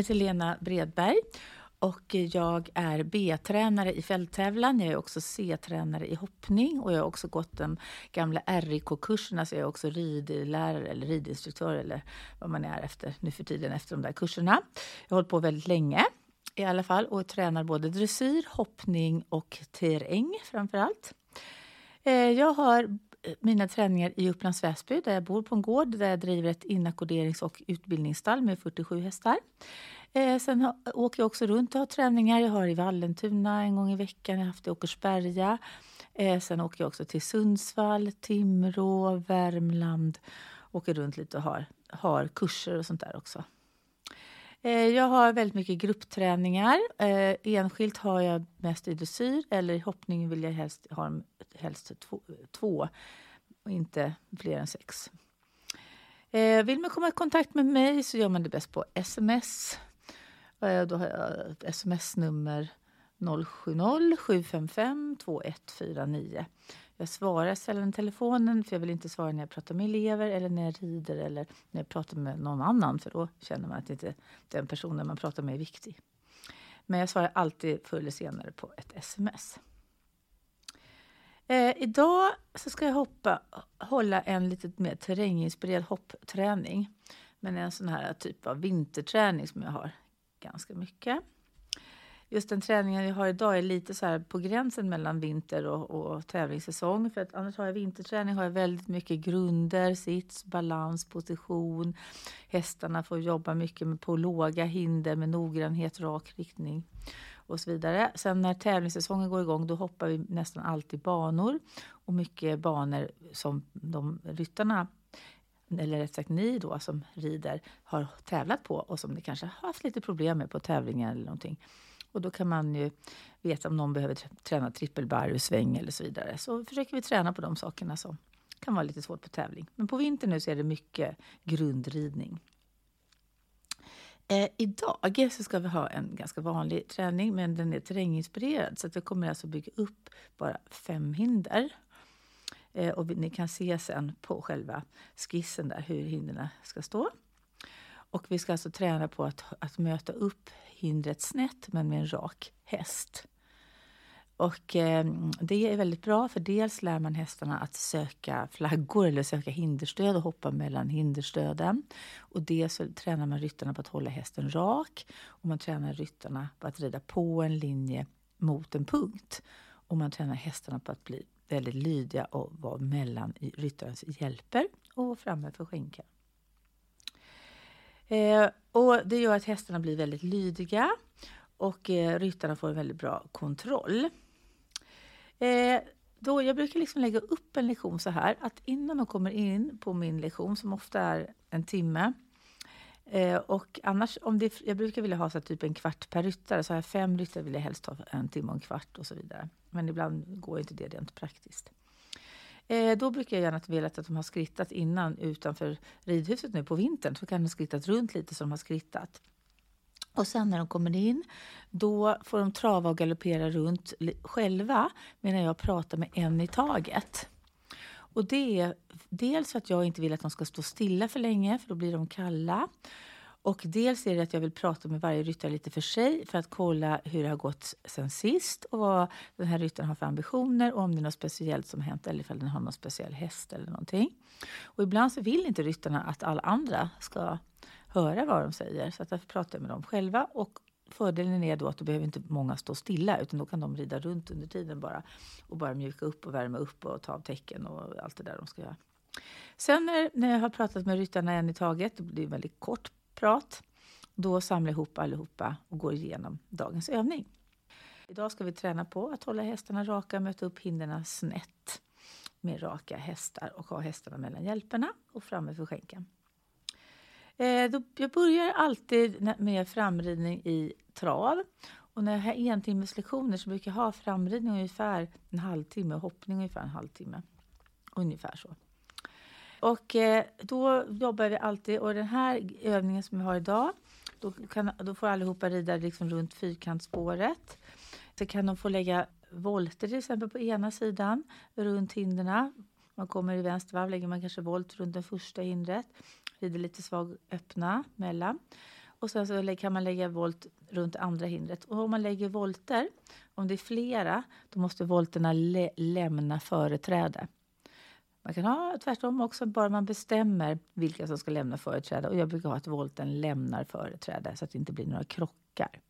jag heter Lena Bredberg och jag är B-tränare i fälttävlan. Jag är också C-tränare i hoppning och jag har också gått de gamla RIK-kurserna så jag är också ridlärare eller ridinstruktör eller vad man är efter nu för tiden efter de där kurserna. Jag har hållit på väldigt länge i alla fall och tränar både dressyr, hoppning och terräng framför allt. Eh, jag har mina träningar i Upplands Väsby där jag bor på en gård där jag driver ett inackorderings och utbildningsstall med 47 hästar. Eh, sen har, åker jag också runt och har träningar. Jag har i Vallentuna en gång i veckan, jag har haft i Åkersberga. Eh, sen åker jag också till Sundsvall, Timrå, Värmland. Åker runt lite och har, har kurser och sånt där också. Eh, jag har väldigt mycket gruppträningar. Eh, enskilt har jag mest i dressyr eller i hoppning vill jag helst ha helst två, två och inte fler än sex. Eh, vill man komma i kontakt med mig så gör man det bäst på sms. Då har jag ett sms-nummer 070 755 2149. Jag svarar sällan i telefonen för jag vill inte svara när jag pratar med elever eller när jag rider eller när jag pratar med någon annan för då känner man att inte den personen man pratar med är viktig. Men jag svarar alltid förr eller senare på ett sms. Eh, idag så ska jag hoppa, hålla en lite mer terränginspirerad hoppträning. Men en sån här typ av vinterträning som jag har ganska mycket just den träningen jag har idag är lite så här på gränsen mellan vinter och, och tävlingssäsong. För att annars har jag vinterträning har jag väldigt mycket grunder, sits, balans, position. Hästarna får jobba mycket med, på låga hinder med noggrannhet, rak riktning och så vidare. Sen när tävlingssäsongen går igång då hoppar vi nästan alltid banor och mycket banor som de ryttarna eller rätt sagt ni då som rider har tävlat på och som ni kanske har haft lite problem med på tävlingar eller någonting. Och då kan man ju veta om någon behöver träna trippelbarr, sväng eller så vidare. Så försöker vi träna på de sakerna som kan vara lite svårt på tävling. Men på vintern nu så är det mycket grundridning. Eh, idag så ska vi ha en ganska vanlig träning, men den är terränginspirerad. Så att vi kommer alltså bygga upp bara fem hinder. Eh, och ni kan se sen på själva skissen där hur hindren ska stå. Och vi ska alltså träna på att, att möta upp hindret snett men med en rak häst. Och eh, det är väldigt bra för dels lär man hästarna att söka flaggor eller söka hinderstöd och hoppa mellan hinderstöden. Och dels så tränar man ryttarna på att hålla hästen rak och man tränar ryttarna på att rida på en linje mot en punkt. Och man tränar hästarna på att bli väldigt lydiga och vara mellan ryttarens hjälper och framme för skänken. Eh, och det gör att hästarna blir väldigt lydiga och eh, ryttarna får en väldigt bra kontroll. Eh, då jag brukar liksom lägga upp en lektion så här att innan de kommer in på min lektion som ofta är en timme eh, och annars, om det, jag brukar vilja ha så typ en kvart per ryttare, så har jag fem ryttare vill jag helst ha en timme och en kvart och så vidare. Men ibland går inte det rent praktiskt. Eh, då brukar jag gärna vilja att de har skrittat innan utanför ridhuset nu på vintern. Så kan de skrittat runt lite så de har skrittat. Och sen när de kommer in, då får de trava och galoppera runt själva medan jag pratar med en i taget. Och det är dels för att jag inte vill att de ska stå stilla för länge, för då blir de kalla. Och dels är det att jag vill prata med varje ryttare lite för sig för att kolla hur det har gått sen sist och vad den här ryttaren har för ambitioner och om det är något speciellt som hänt eller ifall den har någon speciell häst eller någonting. Och ibland så vill inte ryttarna att alla andra ska höra vad de säger så att därför pratar jag med dem själva och Fördelen är då att då behöver inte många stå stilla utan då kan de rida runt under tiden bara och bara mjuka upp och värma upp och ta av tecken och allt det där de ska göra. Sen när, när jag har pratat med ryttarna en i taget, det blir väldigt kort prat. Då samlar jag ihop allihopa och går igenom dagens övning. Idag ska vi träna på att hålla hästarna raka, och möta upp hindren snett med raka hästar och ha hästarna mellan hjälperna och framme för skänken. Eh, jag börjar alltid med framridning i trav. Och när jag har entimmeslektioner så brukar jag ha framridning ungefär en halvtimme och hoppning ungefär en halvtimme. Ungefär så. Och eh, då jobbar vi alltid, och den här övningen som vi har idag, då, kan, då får allihopa rida liksom runt fyrkantsspåret. Så kan de få lägga volter till exempel på ena sidan runt hindren. Man kommer i vänstervarv lägger man kanske volt runt det första hindret. Rider lite svag öppna mellan. och sen så kan man lägga volt runt andra hindret. Och om man lägger volter, om det är flera, då måste volterna lä lämna företräde. Man kan ha tvärtom också, bara man bestämmer vilka som ska lämna företräde. Och jag brukar ha att volten lämnar företräde så att det inte blir några krockar.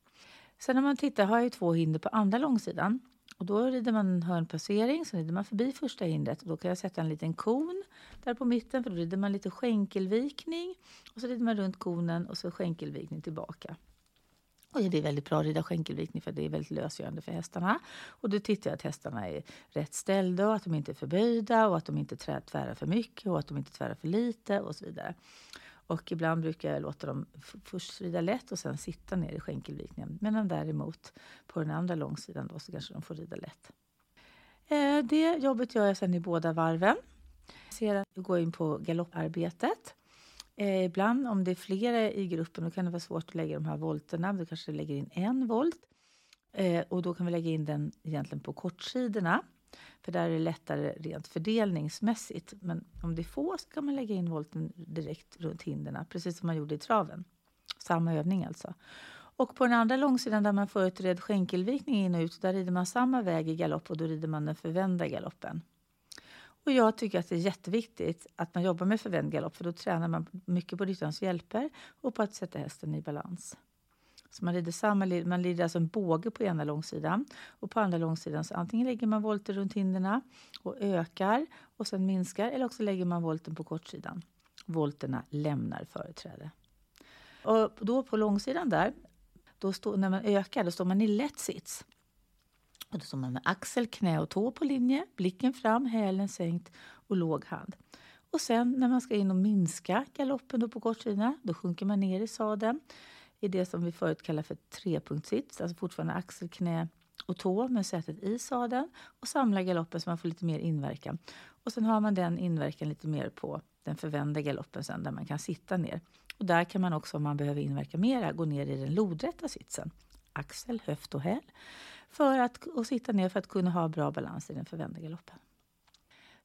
Sen när man tittar har jag två hinder på andra långsidan. Och då rider man hörnpassering, så rider man förbi första hindret. Och då kan jag sätta en liten kon där på mitten, för då rider man lite skänkelvikning. Och så rider man runt konen och så skänkelvikning tillbaka. Och det är väldigt bra att rida skänkelvikning för det är väldigt lösgörande för hästarna. Och då tittar jag att hästarna är rätt ställda och att de inte är förböjda och att de inte tvärar för mycket och att de inte tvärar för lite och så vidare. Och ibland brukar jag låta dem först rida lätt och sen sitta ner i skänkelvikningen. Medan däremot på den andra långsidan då så kanske de får rida lätt. Eh, det jobbet gör jag sen i båda varven. Sedan går jag in på galopparbetet. Eh, ibland om det är flera i gruppen då kan det vara svårt att lägga de här volterna. Då kanske lägger in en volt. Eh, och då kan vi lägga in den egentligen på kortsidorna. För där är det lättare rent fördelningsmässigt. Men om det är få så kan man lägga in volten direkt runt hinderna, precis som man gjorde i traven. Samma övning alltså. Och på den andra långsidan där man förutred skänkelvikning in och ut, där rider man samma väg i galopp och då rider man den förvända galoppen. Och jag tycker att det är jätteviktigt att man jobbar med förvänd galopp för då tränar man mycket på ryttarens hjälper och på att sätta hästen i balans. Så man rider samma, man rider alltså en båge på ena långsidan och på andra långsidan så antingen lägger man volter runt hinderna och ökar och sen minskar eller också lägger man volten på kortsidan. Volterna lämnar företräde. Och då på långsidan där, då stå, när man ökar, då står man i lätt sits. Och då står man med axel, knä och tå på linje, blicken fram, hälen sänkt och låg hand. Och sen när man ska in och minska galoppen då på kortsidan, då sjunker man ner i sadeln i det som vi förut kallade för trepunktssits, alltså fortfarande axel, knä och tå med sätet i sadeln och samlar galoppen så man får lite mer inverkan. Och sen har man den inverkan lite mer på den förvända galoppen sen där man kan sitta ner. Och där kan man också om man behöver inverka mera gå ner i den lodrätta sitsen. Axel, höft och häl. För att, och sitta ner för att kunna ha bra balans i den förvända galoppen.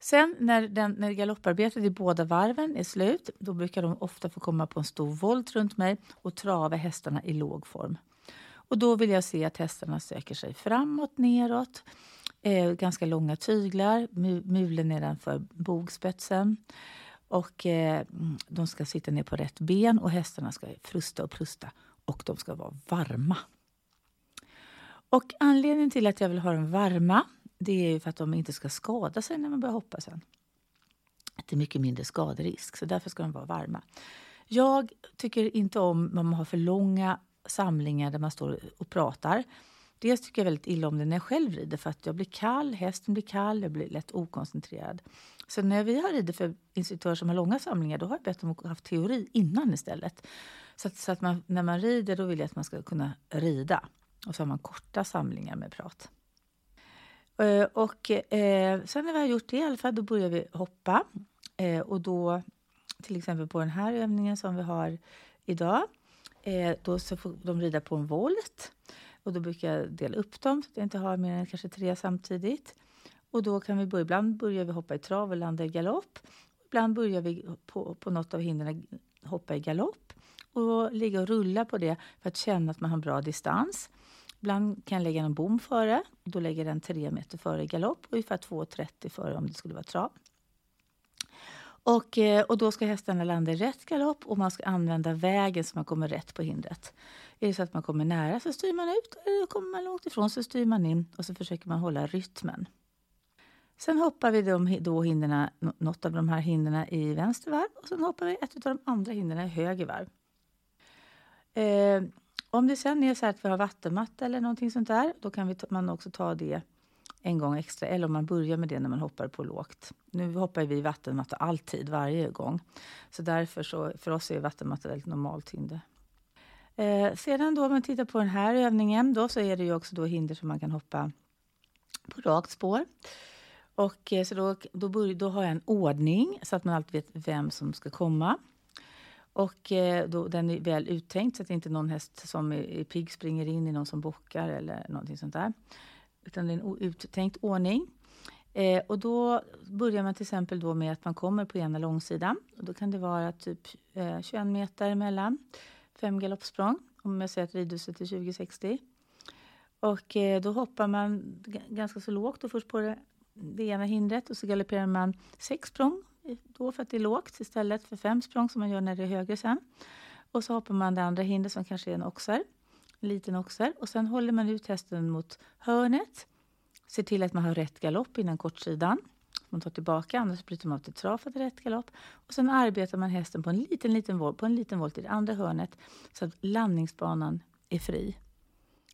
Sen när, den, när galopparbetet i båda varven är slut, då brukar de ofta få komma på en stor volt runt mig och trava hästarna i låg form. Och då vill jag se att hästarna söker sig framåt, neråt, eh, ganska långa tyglar, mulen nedanför bogspetsen. Och eh, de ska sitta ner på rätt ben och hästarna ska frusta och prusta och de ska vara varma. Och anledningen till att jag vill ha dem varma det är ju för att de inte ska skada sig när man börjar hoppa sen. det är mycket mindre skaderisk, så därför ska de vara varma. Jag tycker inte om när man har för långa samlingar där man står och pratar. Dels tycker jag väldigt illa om det när jag själv rider för att jag blir kall, hästen blir kall, jag blir lätt okoncentrerad. Så när vi har ridit för instruktörer som har långa samlingar då har jag bett dem att ha teori innan istället. Så att, så att man, när man rider då vill jag att man ska kunna rida. Och så har man korta samlingar med prat. Eh, och eh, sen när vi har gjort det i alla fall, då börjar vi hoppa. Eh, och då, till exempel på den här övningen som vi har idag, eh, då så får de rida på en volt. Och då brukar jag dela upp dem så att jag inte har mer än kanske tre samtidigt. Och då kan vi börja, ibland börjar vi hoppa i trav och landa i galopp. Ibland börjar vi på, på något av hindren hoppa i galopp och ligga och rulla på det för att känna att man har bra distans. Ibland kan jag lägga en bom före. Då lägger jag den 3 meter före i galopp och ungefär 2,30 före om det skulle vara trav. Och, eh, och då ska hästarna landa i rätt galopp och man ska använda vägen så man kommer rätt på hindret. Är det så att man kommer nära så styr man ut, eller kommer man långt ifrån så styr man in och så försöker man hålla rytmen. Sen hoppar vi de, då hinderna, något av de här hindren i vänster varv och sen hoppar vi ett av de andra hindren i höger varv. Eh, om det sen är så att vi har vattenmatta eller någonting sånt där, då kan vi man också ta det en gång extra. Eller om man börjar med det när man hoppar på lågt. Nu hoppar vi vattenmatta alltid, varje gång. Så därför så, för oss är vattenmatta väldigt normalt hinder. Eh, sedan då om man tittar på den här övningen då så är det ju också då hinder som man kan hoppa på rakt spår. Och eh, så då, då, börjar, då har jag en ordning så att man alltid vet vem som ska komma. Och eh, då, den är väl uttänkt så att inte någon häst som är, är pigg springer in i någon som bockar eller någonting sånt där. Utan det är en uttänkt ordning. Eh, och då börjar man till exempel då med att man kommer på ena långsidan. Och då kan det vara typ eh, 21 meter emellan. fem galoppsprång om jag säger att ridhuset är 2060. Och eh, då hoppar man ganska så lågt och först på det, det ena hindret och så galopperar man sex språng då för att det är lågt istället för fem språng som man gör när det är högre sen. Och så hoppar man det andra hindret som kanske är en oxer, en liten oxer. Och sen håller man ut hästen mot hörnet. Ser till att man har rätt galopp innan kortsidan. Man tar tillbaka, annars bryter man av till trav för att rätt galopp. Och sen arbetar man hästen på en liten, liten volt, på en liten volt i det andra hörnet så att landningsbanan är fri.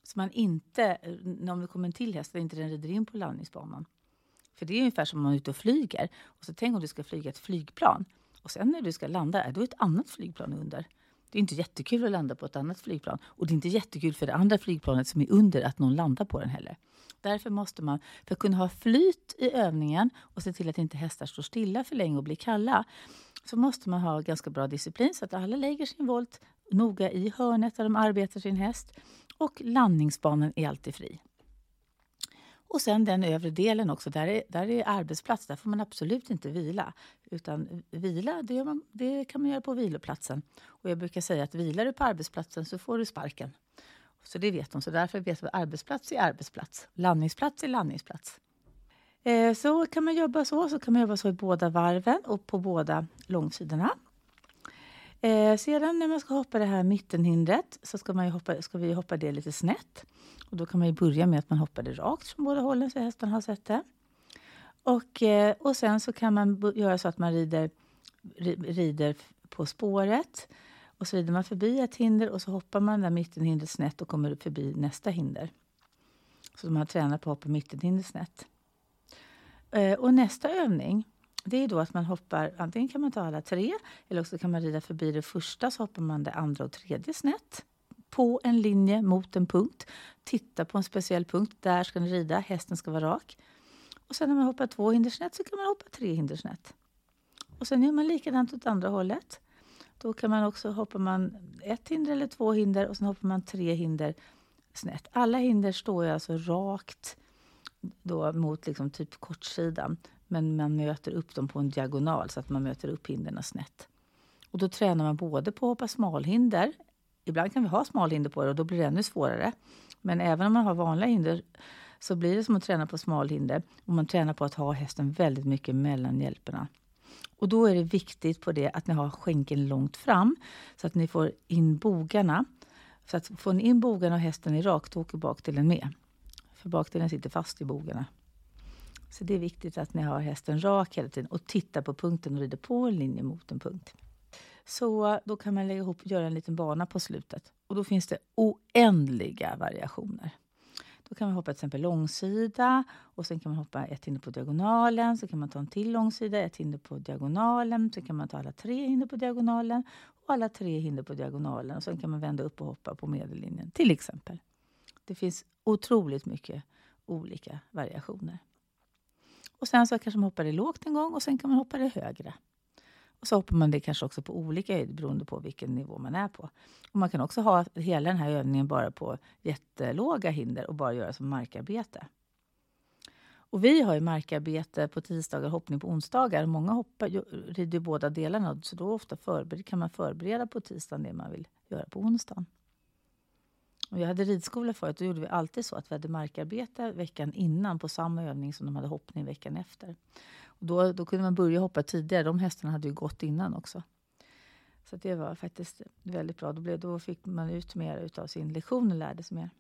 Så man inte, eh, om det kommer en till häst, inte den rider in på landningsbanan. För det är ungefär som om man är ute och flyger. Och så tänk om du ska flyga ett flygplan. Och sen när du ska landa, då är ett annat flygplan under. Det är inte jättekul att landa på ett annat flygplan. Och det är inte jättekul för det andra flygplanet som är under att någon landar på den heller. Därför måste man, för att kunna ha flyt i övningen och se till att inte hästar står stilla för länge och blir kalla, så måste man ha ganska bra disciplin så att alla lägger sin volt noga i hörnet där de arbetar sin häst och landningsbanan är alltid fri. Och sen den övre delen också, där är, där är arbetsplats. Där får man absolut inte vila. Utan vila, det, man, det, kan man göra på viloplatsen. Och jag brukar säga att vilar du på arbetsplatsen så får du sparken. Så det vet de. Så därför vet vi att arbetsplats är arbetsplats. Landningsplats är landningsplats. Eh, så kan man jobba så. Så kan man jobba så i båda varven och på båda långsidorna. Eh, sedan när man ska hoppa det här mittenhindret så ska, man hoppa, ska vi hoppa det lite snett. Och då kan man börja med att man hoppar det rakt från båda hållen så hästen har sett det. Och, eh, och sen så kan man göra så att man rider, rider på spåret. Och så rider man förbi ett hinder och så hoppar man där mittenhindret snett och kommer förbi nästa hinder. Så man tränar på att hoppa mittenhinder snett. Eh, och nästa övning det är då att man hoppar, antingen kan man ta alla tre eller också kan man rida förbi det första så hoppar man det andra och tredje snett på en linje mot en punkt. Titta på en speciell punkt. Där ska ni rida. Hästen ska vara rak. Och sen när man hoppar två hinder snett så kan man hoppa tre hinder snett. Och sen gör man likadant åt andra hållet. Då kan man också hoppa man ett hinder eller två hinder och sen hoppar man tre hinder snett. Alla hinder står ju alltså rakt då mot liksom typ kortsidan. Men man möter upp dem på en diagonal så att man möter upp hindren snett. Och då tränar man både på att hoppa smalhinder. Ibland kan vi ha smalhinder på det och då blir det ännu svårare. Men även om man har vanliga hinder så blir det som att träna på smalhinder. Och man tränar på att ha hästen väldigt mycket mellan hjälperna. Och då är det viktigt på det att ni har skänken långt fram så att ni får in bogarna. Så att får ni in bogarna och hästen är rakt, då åker bakdelen med. För bakdelen sitter fast i bogarna. Så det är viktigt att ni har hästen rak hela tiden och tittar på punkten och rider på en linje mot en punkt. Så då kan man lägga ihop och göra en liten bana på slutet. Och då finns det oändliga variationer. Då kan man hoppa till exempel långsida och sen kan man hoppa ett hinder på diagonalen. Så kan man ta en till långsida, ett hinder på diagonalen. Sen kan man ta alla tre hinder på diagonalen och alla tre hinder på diagonalen. Och sen kan man vända upp och hoppa på medellinjen till exempel. Det finns otroligt mycket olika variationer. Och sen så kanske man hoppar det lågt en gång och sen kan man hoppa det högre. Och så hoppar man det kanske också på olika höjd beroende på vilken nivå man är på. Och man kan också ha hela den här övningen bara på jättelåga hinder och bara göra som markarbete. Och vi har ju markarbete på tisdagar och hoppning på onsdagar. Många hoppar, rider ju båda delarna så då ofta förbered, kan man förbereda på tisdagen det man vill göra på onsdagen. Och jag hade ridskola förut. Då gjorde vi alltid så att vi hade markarbete veckan innan på samma övning som de hade hoppning veckan efter. Och då, då kunde man börja hoppa tidigare. De hästarna hade ju gått innan också. Så det var faktiskt väldigt bra. Då, blev, då fick man ut mer av sin lektion och lärde sig mer.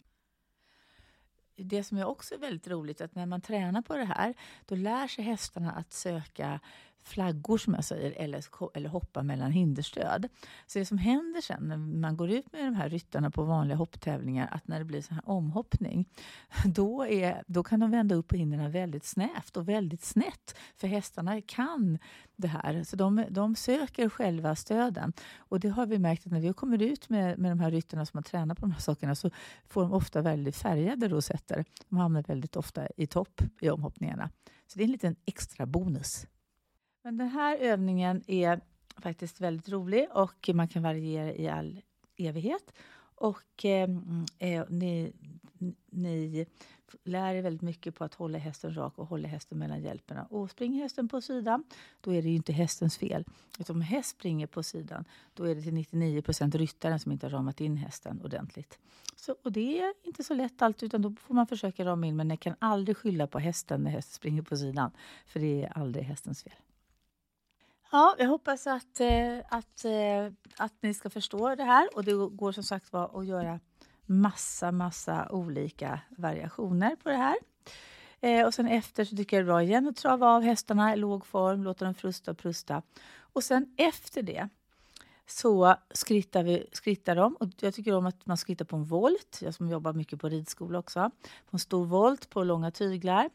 Det som är också väldigt roligt är att när man tränar på det här, då lär sig hästarna att söka flaggor som jag säger, eller, eller hoppa mellan hinderstöd. Så det som händer sen när man går ut med de här ryttarna på vanliga hopptävlingar, att när det blir så här omhoppning, då, är, då kan de vända upp på hindren väldigt snävt och väldigt snett. För hästarna kan det här, så de, de söker själva stöden. Och det har vi märkt att när vi kommer ut med, med de här ryttarna som har tränat på de här sakerna så får de ofta väldigt färgade rosetter. De hamnar väldigt ofta i topp i omhoppningarna. Så det är en liten extra bonus. Men den här övningen är faktiskt väldigt rolig och man kan variera i all evighet. Och eh, eh ni, ni lär er väldigt mycket på att hålla hästen rak och hålla hästen mellan hjälperna. Och springer hästen på sidan, då är det ju inte hästens fel. Utan om häst springer på sidan, då är det till 99 ryttaren som inte har ramat in hästen ordentligt. Så, och det är inte så lätt alltid, utan då får man försöka rama in. Men ni kan aldrig skylla på hästen när hästen springer på sidan, för det är aldrig hästens fel. Ja, jag hoppas att, eh, att, eh, att ni ska förstå det här. Och det går som sagt var att göra massa, massa olika variationer på det här. Eh, och sen efter så tycker jag det är bra igen att trava av hästarna i låg form, låta dem frusta och prusta. Och sen efter det så skrittar, vi, skrittar de. Och jag tycker om att man skrittar på en volt. Jag som jobbar mycket på ridskola också. På en stor volt på långa tyglar.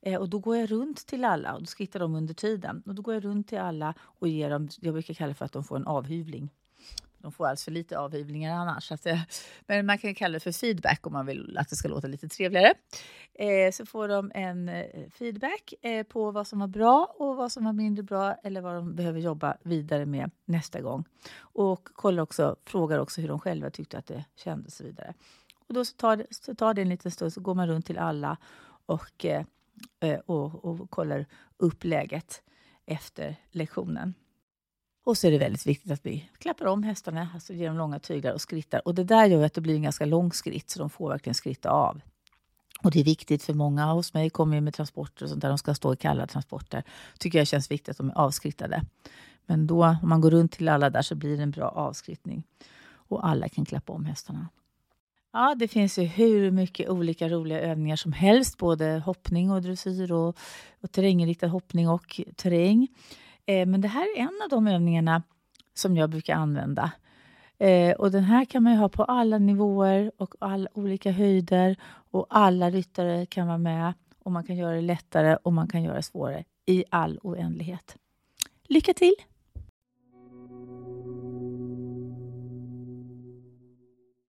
Eh, och då går jag runt till alla och då skrittar de under tiden. Och då går jag runt till alla och ger dem, jag brukar kalla det för att de får en avhyvling. De får alltså för lite avhyvlingar annars. Att, men man kan kalla det för feedback om man vill att det ska låta lite trevligare. Eh, så får de en eh, feedback eh, på vad som var bra och vad som var mindre bra eller vad de behöver jobba vidare med nästa gång. Och kollar också, frågar också hur de själva tyckte att det kändes och så vidare. Och då så tar, det, så tar det en liten stund så går man runt till alla och, eh, eh och, och kollar upp läget efter lektionen. Och så är det väldigt viktigt att vi klappar om hästarna, alltså ger dem långa tyglar och skrittar. Och det där gör att det blir en ganska lång skritt, så de får verkligen skritta av. Och det är viktigt för många hos mig kommer med transporter och sånt där, de ska stå i kalla transporter. tycker jag känns viktigt att de är avskrittade. Men då, om man går runt till alla där så blir det en bra avskrittning. Och alla kan klappa om hästarna. Ja, det finns ju hur mycket olika roliga övningar som helst, både hoppning och dressyr och, och terrängriktad hoppning och terräng. Eh, men det här är en av de övningarna som jag brukar använda. Eh, och den här kan man ha på alla nivåer och alla olika höjder och alla ryttare kan vara med och man kan göra det lättare och man kan göra det svårare i all oändlighet. Lycka till!